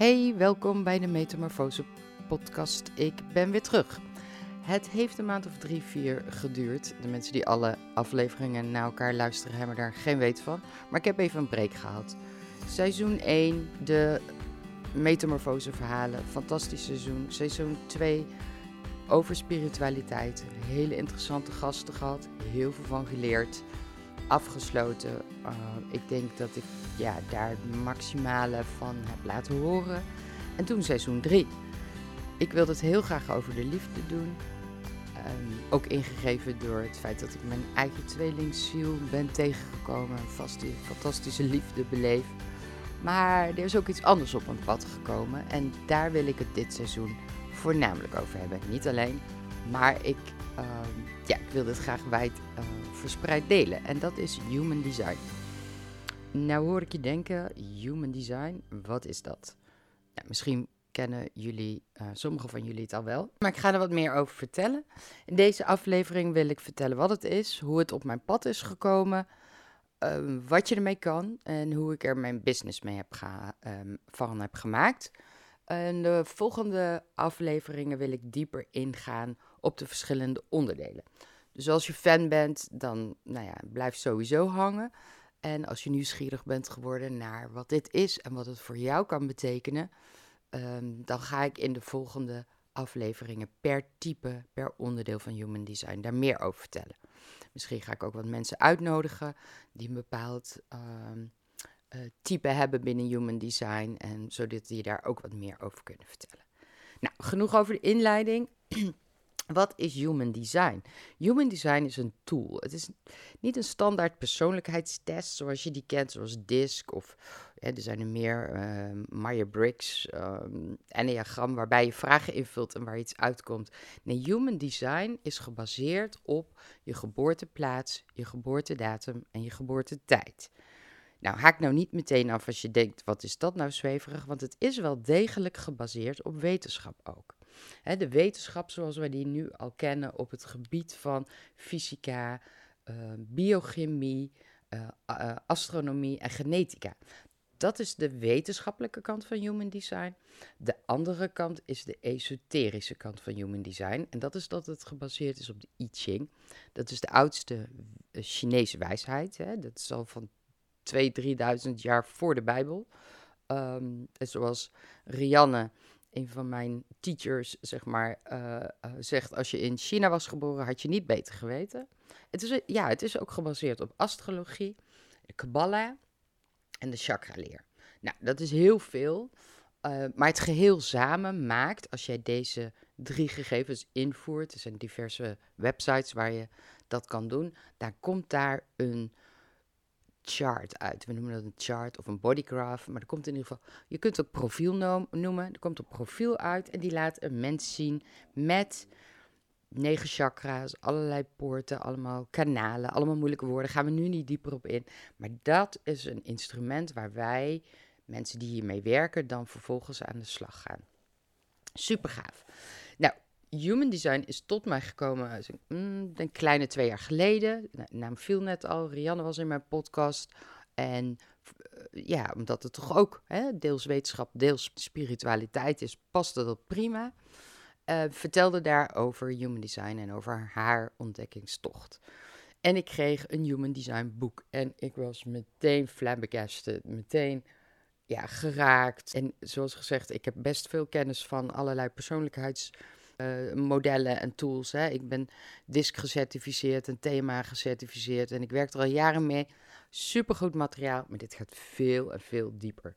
Hey, welkom bij de Metamorfose podcast. Ik ben weer terug. Het heeft een maand of drie, vier geduurd. De mensen die alle afleveringen naar elkaar luisteren hebben daar geen weet van. Maar ik heb even een break gehad. Seizoen 1, de Metamorfose verhalen. Fantastisch seizoen. Seizoen 2 over spiritualiteit. Hele interessante gasten gehad. Heel veel van geleerd. Afgesloten. Uh, ik denk dat ik ja, daar het maximale van heb laten horen. En toen seizoen 3. Ik wilde het heel graag over de liefde doen. Um, ook ingegeven door het feit dat ik mijn eigen tweelingziel ben tegengekomen. Vast die fantastische liefde beleef. Maar er is ook iets anders op mijn pad gekomen. En daar wil ik het dit seizoen voornamelijk over hebben. Niet alleen, maar ik, ja, ik wil dit graag wijd uh, verspreid delen. En dat is Human Design. Nou hoor ik je denken, Human Design, wat is dat? Ja, misschien kennen jullie, uh, sommigen van jullie het al wel. Maar ik ga er wat meer over vertellen. In deze aflevering wil ik vertellen wat het is, hoe het op mijn pad is gekomen, uh, wat je ermee kan en hoe ik er mijn business mee heb ga, um, van heb gemaakt. En de volgende afleveringen wil ik dieper ingaan op de verschillende onderdelen. Dus als je fan bent, dan nou ja, blijf sowieso hangen. En als je nieuwsgierig bent geworden naar wat dit is en wat het voor jou kan betekenen, um, dan ga ik in de volgende afleveringen per type, per onderdeel van Human Design daar meer over vertellen. Misschien ga ik ook wat mensen uitnodigen die een bepaald um, uh, type hebben binnen Human Design. En zodat die daar ook wat meer over kunnen vertellen. Nou, genoeg over de inleiding. Wat is Human Design? Human Design is een tool. Het is niet een standaard persoonlijkheidstest zoals je die kent, zoals DISC of hè, er zijn er meer, uh, Myers-Briggs, um, Enneagram, waarbij je vragen invult en waar iets uitkomt. Nee, Human Design is gebaseerd op je geboorteplaats, je geboortedatum en je geboortetijd. Nou, haak nou niet meteen af als je denkt, wat is dat nou zweverig? Want het is wel degelijk gebaseerd op wetenschap ook. De wetenschap zoals wij die nu al kennen op het gebied van fysica, uh, biochemie, uh, uh, astronomie en genetica. Dat is de wetenschappelijke kant van Human Design. De andere kant is de esoterische kant van Human Design. En dat is dat het gebaseerd is op de I Ching. Dat is de oudste Chinese wijsheid. Hè. Dat is al van 2.000, 3.000 jaar voor de Bijbel. Um, zoals Rianne, een van mijn teachers, zeg maar, uh, uh, zegt: als je in China was geboren, had je niet beter geweten. Het is, ja, het is ook gebaseerd op astrologie, de Kabbalah en de chakra-leer. Nou, dat is heel veel. Uh, maar het geheel samen maakt, als jij deze drie gegevens invoert, er zijn diverse websites waar je dat kan doen, dan komt daar een chart uit. We noemen dat een chart of een bodygraph, maar er komt in ieder geval, je kunt het ook profiel noemen. Er komt een profiel uit en die laat een mens zien met negen chakra's, allerlei poorten, allemaal kanalen, allemaal moeilijke woorden. Gaan we nu niet dieper op in. Maar dat is een instrument waar wij, mensen die hiermee werken, dan vervolgens aan de slag gaan. Super gaaf. Human Design is tot mij gekomen mm, een kleine twee jaar geleden. De naam viel net al, Rianne was in mijn podcast. En uh, ja, omdat het toch ook hè, deels wetenschap, deels spiritualiteit is, paste dat prima. Uh, vertelde daar over Human Design en over haar ontdekkingstocht. En ik kreeg een Human Design boek en ik was meteen flabbergasted, meteen ja, geraakt. En zoals gezegd, ik heb best veel kennis van allerlei persoonlijkheids uh, modellen en tools. Hè. Ik ben DISC gecertificeerd en thema gecertificeerd en ik werk er al jaren mee. Supergoed materiaal, maar dit gaat veel en veel dieper.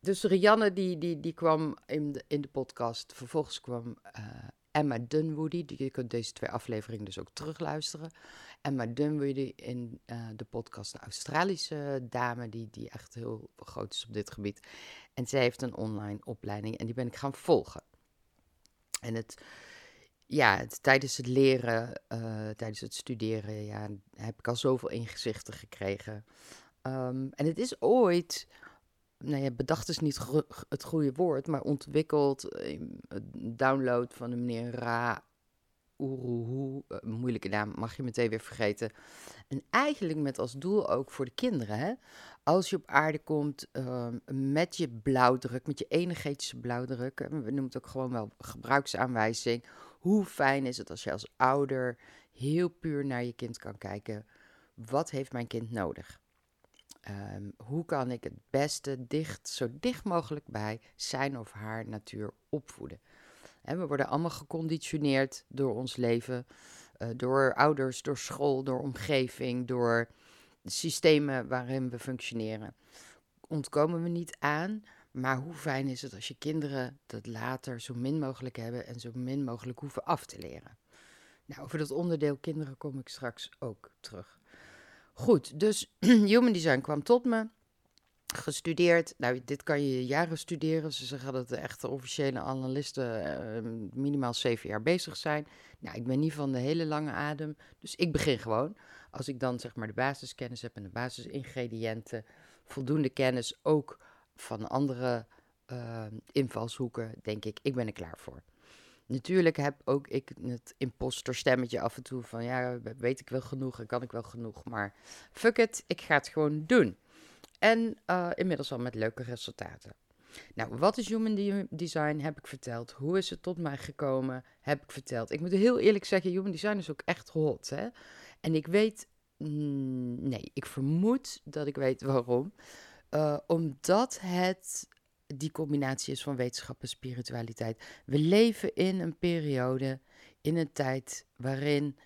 Dus Rianne die, die, die kwam in de, in de podcast. Vervolgens kwam uh, Emma Dunwoody. Die, je kunt deze twee afleveringen dus ook terugluisteren. Emma Dunwoody in uh, de podcast, een Australische dame die, die echt heel groot is op dit gebied. En zij heeft een online opleiding en die ben ik gaan volgen. En het, ja, tijdens het leren, uh, tijdens het studeren, ja, heb ik al zoveel ingezichten gekregen. Um, en het is ooit, nou ja, bedacht is niet het goede woord, maar ontwikkeld, uh, download van de meneer Ra Oeroehoe, uh, moeilijke naam, mag je meteen weer vergeten. En eigenlijk met als doel ook voor de kinderen. Hè? Als je op aarde komt uh, met je blauwdruk, met je energetische blauwdruk. We noemen het ook gewoon wel gebruiksaanwijzing. Hoe fijn is het als je als ouder heel puur naar je kind kan kijken. Wat heeft mijn kind nodig? Um, hoe kan ik het beste dicht, zo dicht mogelijk bij zijn of haar natuur opvoeden? We worden allemaal geconditioneerd door ons leven, uh, door ouders, door school, door omgeving, door systemen waarin we functioneren. Ontkomen we niet aan, maar hoe fijn is het als je kinderen dat later zo min mogelijk hebben en zo min mogelijk hoeven af te leren? Nou, over dat onderdeel kinderen kom ik straks ook terug. Goed, dus Human Design kwam tot me. Gestudeerd. Nou, dit kan je jaren studeren. Ze zeggen dat de echte officiële analisten uh, minimaal zeven jaar bezig zijn. Nou, ik ben niet van de hele lange adem. Dus ik begin gewoon. Als ik dan zeg maar de basiskennis heb en de basisingrediënten, voldoende kennis ook van andere uh, invalshoeken, denk ik, ik ben er klaar voor. Natuurlijk heb ook ik het imposterstemmetje af en toe van ja, weet ik wel genoeg en kan ik wel genoeg, maar fuck it, ik ga het gewoon doen. En uh, inmiddels al met leuke resultaten. Nou, wat is Human Design? Heb ik verteld. Hoe is het tot mij gekomen? Heb ik verteld. Ik moet heel eerlijk zeggen, Human Design is ook echt hot. Hè? En ik weet, mm, nee, ik vermoed dat ik weet waarom. Uh, omdat het die combinatie is van wetenschap en spiritualiteit. We leven in een periode, in een tijd waarin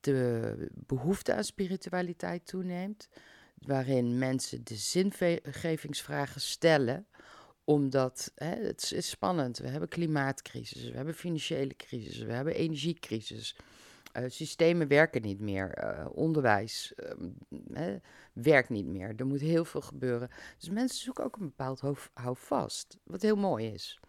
de behoefte aan spiritualiteit toeneemt, waarin mensen de zingevingsvragen stellen omdat hè, het is spannend. We hebben klimaatcrisis, we hebben financiële crisis, we hebben energiecrisis. Uh, systemen werken niet meer. Uh, onderwijs uh, werkt niet meer. Er moet heel veel gebeuren. Dus mensen zoeken ook een bepaald houvast, wat heel mooi is.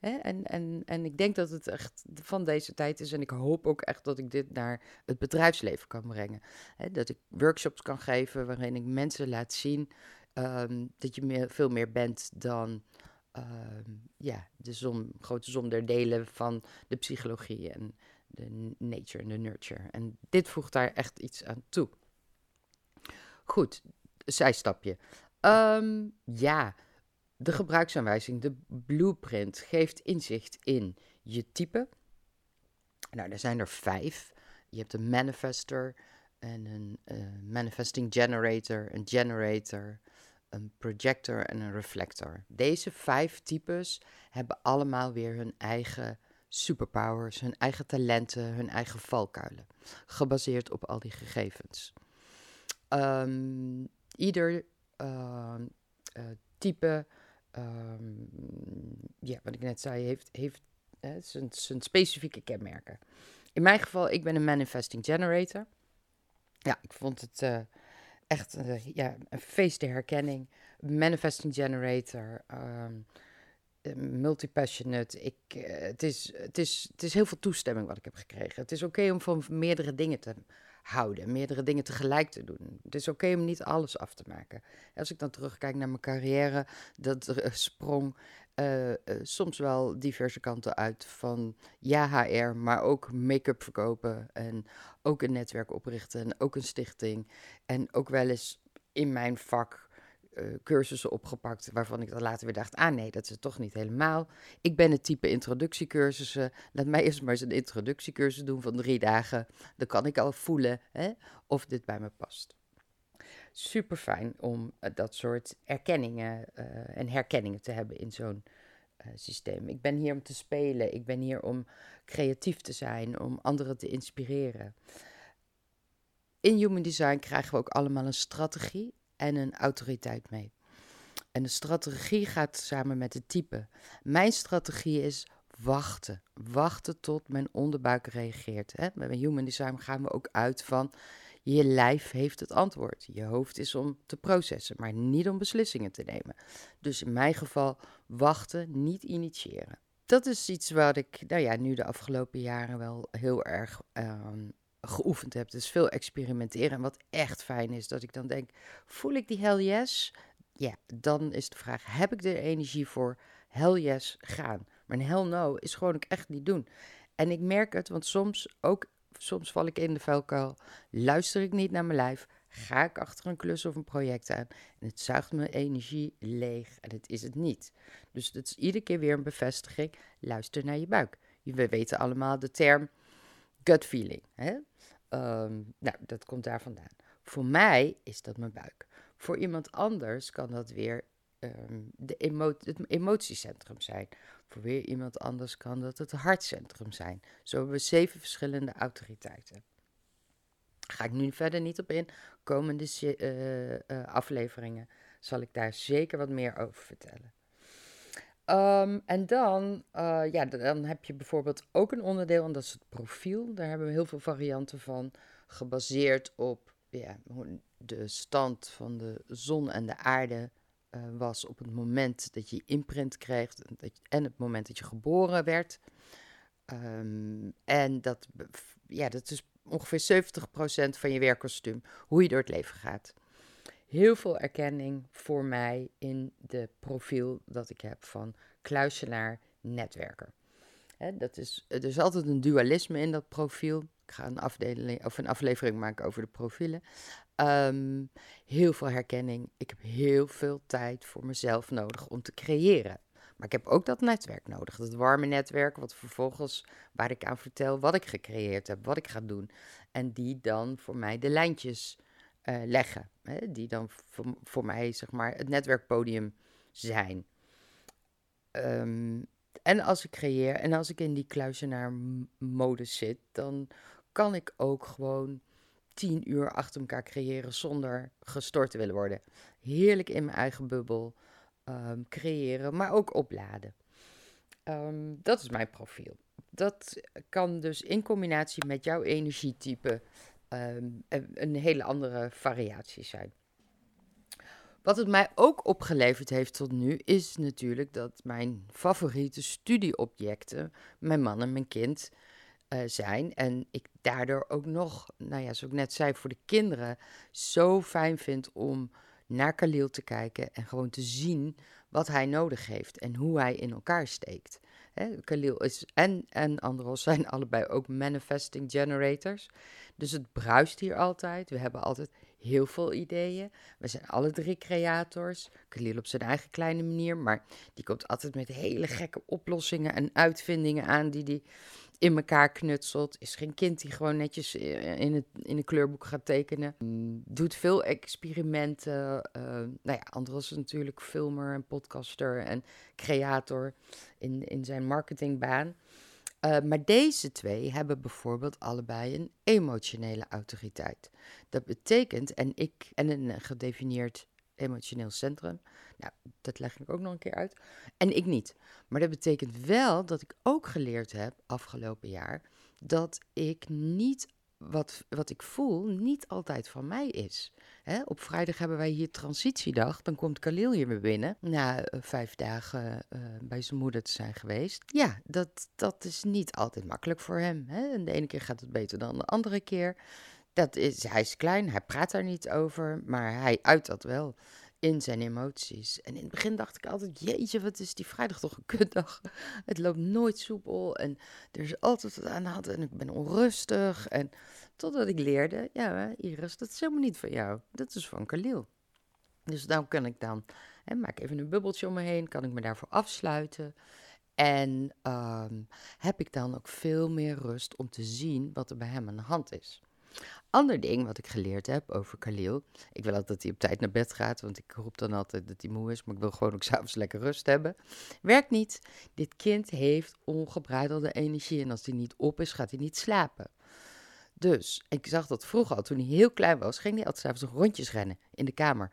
Hè? En, en, en ik denk dat het echt van deze tijd is. En ik hoop ook echt dat ik dit naar het bedrijfsleven kan brengen. Hè? Dat ik workshops kan geven waarin ik mensen laat zien um, dat je meer, veel meer bent dan um, ja, de som, grote som der delen van de psychologie. En, de nature en de nurture. En dit voegt daar echt iets aan toe. Goed, zijstapje. Um, ja, de gebruiksaanwijzing, de blueprint, geeft inzicht in je type. Nou, er zijn er vijf. Je hebt een manifester en een uh, manifesting generator, een generator, een projector en een reflector. Deze vijf types hebben allemaal weer hun eigen superpowers, hun eigen talenten, hun eigen valkuilen. Gebaseerd op al die gegevens. Um, ieder uh, uh, type, um, ja, wat ik net zei, heeft, heeft uh, zijn, zijn specifieke kenmerken. In mijn geval, ik ben een manifesting generator. Ja, ik vond het uh, echt ja, een feest de herkenning. Manifesting generator. Um, eh, multipassionate. Ik, het, is, het, is, het is heel veel toestemming wat ik heb gekregen. Het is oké om van meerdere dingen te houden, meerdere dingen tegelijk te doen. Het is oké om niet alles af te maken. Als ik dan terugkijk naar mijn carrière, dat uh, sprong soms wel diverse kanten uit. Van ja, HR, maar ook make-up verkopen en ook een netwerk oprichten en ook een stichting. En ook wel eens in mijn vak cursussen opgepakt waarvan ik dan later weer dacht, ah nee, dat is het toch niet helemaal. Ik ben het type introductiecursussen. Laat mij eerst maar eens een introductiecursus doen van drie dagen. Dan kan ik al voelen hè, of dit bij me past. Super fijn om uh, dat soort erkenningen uh, en herkenningen te hebben in zo'n systeem. Ik ben hier om te spelen. Ik ben hier om creatief te zijn, om anderen te inspireren. In Human Design krijgen we ook allemaal een strategie en een autoriteit mee. En de strategie gaat samen met het type. Mijn strategie is wachten. Wachten tot mijn onderbuik reageert. Hè? Met Human Design gaan we ook uit van je lijf heeft het antwoord. Je hoofd is om te processen, maar niet om beslissingen te nemen. Dus in mijn geval wachten, niet initiëren. Dat is iets wat ik nou ja, nu de afgelopen jaren wel heel erg uh, geoefend heb. Dus veel experimenteren. En wat echt fijn is, dat ik dan denk, voel ik die hell yes? Ja, dan is de vraag, heb ik er energie voor? Hell yes, gaan. Maar een hell no is gewoon ook echt niet doen. En ik merk het, want soms ook, soms val ik in de vuilkuil, luister ik niet naar mijn lijf, ga ik achter een klus of een project aan en het zuigt mijn energie leeg en het is het niet. Dus het is iedere keer weer een bevestiging, luister naar je buik. We weten allemaal de term gut feeling. Hè? Ehm, nou, dat komt daar vandaan. Voor mij is dat mijn buik. Voor iemand anders kan dat weer um, de het emotiecentrum zijn. Voor weer iemand anders kan dat het hartcentrum zijn. Zo hebben we zeven verschillende autoriteiten. Ga ik nu verder niet op in. Komende uh, afleveringen zal ik daar zeker wat meer over vertellen. Ehm, en dan, uh, ja, dan heb je bijvoorbeeld ook een onderdeel, en dat is het profiel. Daar hebben we heel veel varianten van, gebaseerd op ja, de stand van de zon en de aarde uh, was op het moment dat je imprint kreeg en het moment dat je geboren werd. Um, en dat, ja, dat is ongeveer 70% van je werkkostuum, hoe je door het leven gaat. Heel veel erkenning voor mij in de profiel dat ik heb van kluisenaar netwerker. Dat is, er is altijd een dualisme in dat profiel. Ik ga een, afdeling, of een aflevering maken over de profielen. Um, heel veel herkenning. Ik heb heel veel tijd voor mezelf nodig om te creëren. Maar ik heb ook dat netwerk nodig. Dat warme netwerk, wat vervolgens waar ik aan vertel wat ik gecreëerd heb, wat ik ga doen. En die dan voor mij de lijntjes uh, leggen. Hè? Die dan voor, mij, zeg maar, het netwerkpodium zijn. Um, en als ik creëer en als ik in die kluizenaar-modus zit, dan kan ik ook gewoon tien uur achter elkaar creëren zonder gestoord te willen worden. Heerlijk in mijn eigen bubbel um, creëren, maar ook opladen. Um, dat is mijn profiel. Dat kan dus in combinatie met jouw energietype um, een hele andere variatie zijn. Wat het mij ook opgeleverd heeft tot nu, is natuurlijk dat mijn favoriete studieobjecten mijn man en mijn kind uh, zijn. En ik daardoor ook nog, nou ja, zoals ik net zei, voor de kinderen zo fijn vind om naar Khalil te kijken en gewoon te zien wat hij nodig heeft en hoe hij in elkaar steekt. Hè, Khalil is, en, en Andros zijn allebei ook manifesting generators. Dus het bruist hier altijd. We hebben altijd heel veel ideeën. We zijn alle drie creators. Khalil op zijn eigen kleine manier, maar die komt altijd met hele gekke oplossingen en uitvindingen aan die die in elkaar knutselt. Is geen kind die gewoon netjes eh, in, het, in een kleurboek gaat tekenen. Mm, doet veel experimenten. Uh, nou ja, is natuurlijk filmer en podcaster en creator in, in zijn marketingbaan. Uh, maar deze twee hebben bijvoorbeeld allebei een emotionele autoriteit. Dat betekent, en ik, en een gedefinieerd emotioneel centrum. Nou, dat leg ik ook nog een keer uit. En ik niet. Maar dat betekent wel dat ik ook geleerd heb afgelopen jaar dat ik niet wat, wat ik voel niet altijd van mij is. op vrijdag hebben wij hier transitiedag. Dan komt Khalil hier weer binnen. Na uh, vijf dagen uh, bij zijn moeder te zijn geweest. Ja, dat, dat is niet altijd makkelijk voor hem. De ene keer gaat het beter dan de andere keer. Dat is, hij is klein, hij praat daar niet over, maar hij uit dat wel in zijn emoties. En in het begin dacht ik altijd, jeetje, wat is die vrijdag toch een kutdag. Het loopt nooit soepel en er is altijd wat aan de hand en ik ben onrustig. En totdat ik leerde, ja Iris, dat is helemaal niet van jou. Dat is van Khalil. Dus dan kan ik dan, hè, maak even een bubbeltje om me heen, kan ik me daarvoor afsluiten. En um, heb ik dan ook veel meer rust om te zien wat er bij hem aan de hand is. Ander ding wat ik geleerd heb over Khalil. Ik wil altijd dat hij op tijd naar bed gaat, want ik roep dan altijd dat hij moe is. Maar ik wil gewoon ook s'avonds lekker rust hebben. Werkt niet. Dit kind heeft ongebreidelde energie. En als hij niet op is, gaat hij niet slapen. Dus ik zag dat vroeger al, toen hij heel klein was, ging hij altijd s'avonds rondjes rennen in de kamer.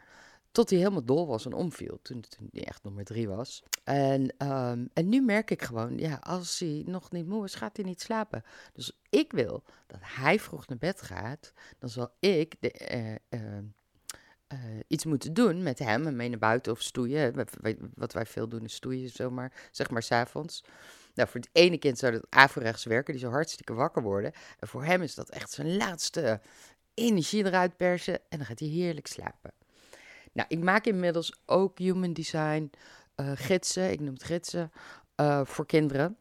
Tot hij helemaal dol was en omviel, toen, hij echt maar drie was. En, um, en nu merk ik gewoon, ja, als hij nog niet moe is, gaat hij niet slapen. Dus ik wil dat hij vroeg naar bed gaat. Dan zal ik de, uh, uh, uh, iets moeten doen met hem en mee naar buiten of stoeien. Wat wij veel doen is stoeien, zomaar, zeg maar s'avonds. Nou, voor het ene kind zou dat averechts werken, die zou hartstikke wakker worden. En voor hem is dat echt zijn laatste energie eruit persen en dan gaat hij heerlijk slapen. Nou, ik maak inmiddels ook human design uh, gidsen, ik noem het gidsen, uh, voor kinderen.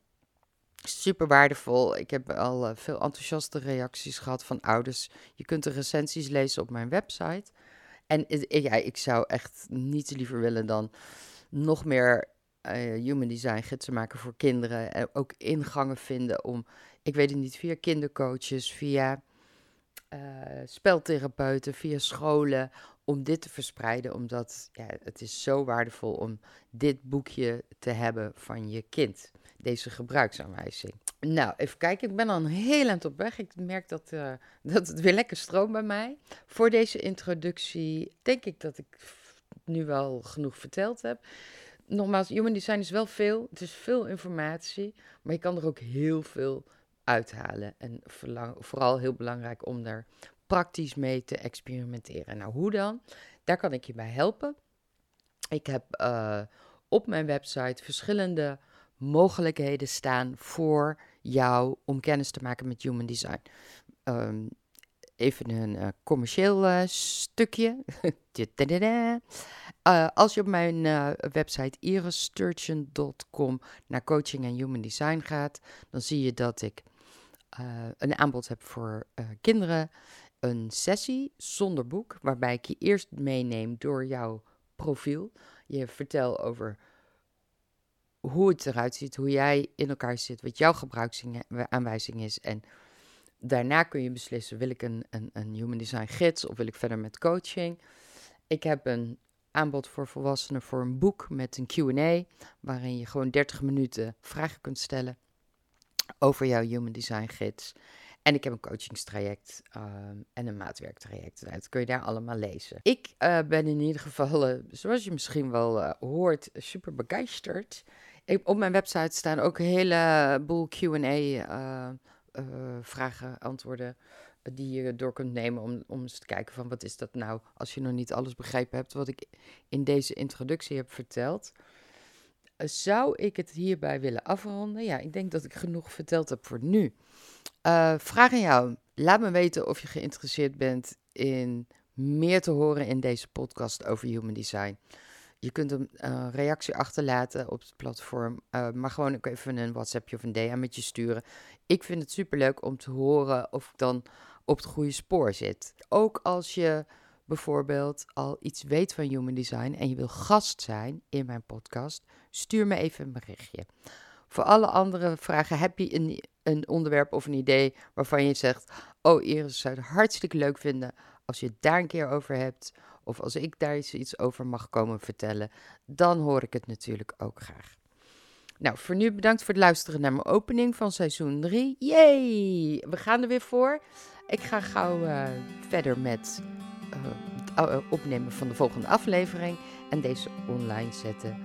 Super waardevol. Ik heb al uh, veel enthousiaste reacties gehad van ouders. Je kunt de recensies lezen op mijn website. En ja, ik zou echt niets liever willen dan nog meer human design gidsen maken voor kinderen. En ook ingangen vinden om, ik weet het niet, via kindercoaches, via speltherapeuten, via scholen, om dit te verspreiden. Omdat ja, het is zo waardevol om dit boekje te hebben van je kind. Deze gebruiksaanwijzing. Nou, even kijken. Ik ben al een heel eind op weg. Ik merk dat, uh, dat het weer lekker stroomt bij mij. Voor deze introductie denk ik dat ik nu wel genoeg verteld heb nogmaals, human design is wel veel. Het is veel informatie, maar je kan er ook heel veel uithalen. En vooral heel belangrijk om daar praktisch mee te experimenteren. Nou, hoe dan? Daar kan ik je bij helpen. Ik heb uh, op mijn website verschillende mogelijkheden staan voor jou om kennis te maken met human design. Um, even een uh, commercieel uh, stukje. als je op mijn website irissturgeon.com naar coaching en human design gaat, dan zie je dat ik een aanbod heb voor kinderen. Een sessie zonder boek, waarbij ik je eerst meeneem door jouw profiel. Je vertel over hoe het eruit ziet, hoe jij in elkaar zit, wat jouw gebruiksaanwijzing is en daarna kun je beslissen, wil ik een, een, een human design gids of wil ik verder met coaching. Ik heb een aanbod voor volwassenen voor een boek met een Q&A, waarin je gewoon 30 minuten vragen kunt stellen over jouw human design gids. En ik heb een coachingstraject ehm, en een maatwerktraject. Nou, dat kun je daar allemaal lezen. Ik uh, ben in ieder geval, uh, zoals je misschien wel uh, hoort, super begeisterd. Op mijn website staan ook een heleboel Q&A uh, vragen, antwoorden eh, die je door kunt nemen om, om eens te kijken van wat is dat nou, als je nog niet alles begrepen hebt wat ik in deze introductie heb verteld. Eh, zou ik het hierbij willen afronden? Ja, ik denk dat ik genoeg verteld heb voor nu. Vraag aan jou. Laat me weten of je geïnteresseerd bent in meer te horen in deze podcast over human design. Je kunt een uh, reactie achterlaten op het platform, uh, maar gewoon ook even een WhatsAppje of een DM met je sturen. Ik vind het superleuk om te horen of ik dan op het goede spoor zit. Ook als je bijvoorbeeld al iets weet van Human Design en je wil gast zijn in mijn podcast, stuur me even een berichtje. Voor alle andere vragen heb je een, een onderwerp of een idee waarvan je zegt: Oh, Iris zou het hartstikke leuk vinden als je het daar een keer over hebt of als ik daar iets over mag komen vertellen, dan hoor ik het natuurlijk ook graag. Nou, voor nu bedankt voor het luisteren naar mijn opening van seizoen 3. Yay! We gaan er weer voor. Ik ga gauw uh, verder met uh, het opnemen van de volgende aflevering en deze online zetten.